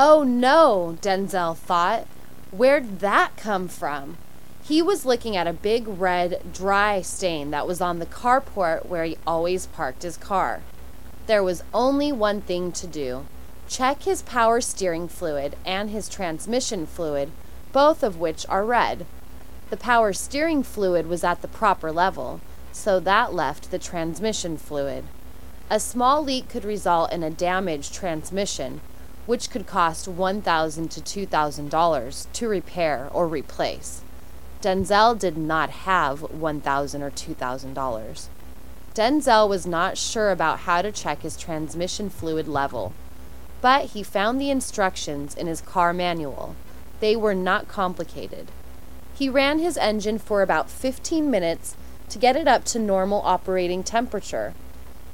Oh no, Denzel thought. Where'd that come from? He was looking at a big red, dry stain that was on the carport where he always parked his car. There was only one thing to do check his power steering fluid and his transmission fluid, both of which are red. The power steering fluid was at the proper level, so that left the transmission fluid. A small leak could result in a damaged transmission, which could cost 1,000 to $2,000 to repair or replace. Denzel did not have 1,000 or $2,000. Denzel was not sure about how to check his transmission fluid level, but he found the instructions in his car manual. They were not complicated. He ran his engine for about 15 minutes to get it up to normal operating temperature.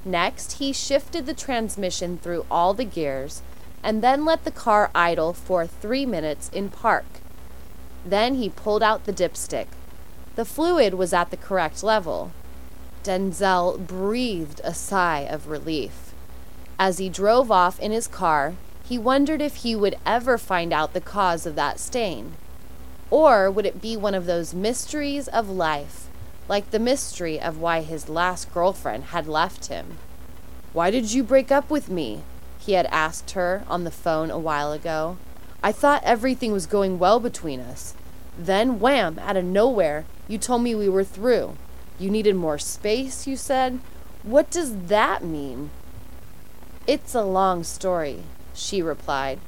Next, he shifted the transmission through all the gears and then let the car idle for three minutes in park. Then he pulled out the dipstick. The fluid was at the correct level. Denzel breathed a sigh of relief. As he drove off in his car, he wondered if he would ever find out the cause of that stain. Or would it be one of those mysteries of life, like the mystery of why his last girlfriend had left him? Why did you break up with me? He had asked her on the phone a while ago. I thought everything was going well between us. Then, wham, out of nowhere, you told me we were through. You needed more space, you said. What does that mean? It's a long story, she replied.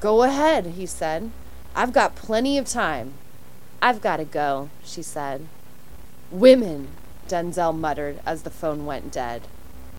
Go ahead, he said. I've got plenty of time. I've got to go, she said. Women, Denzel muttered as the phone went dead.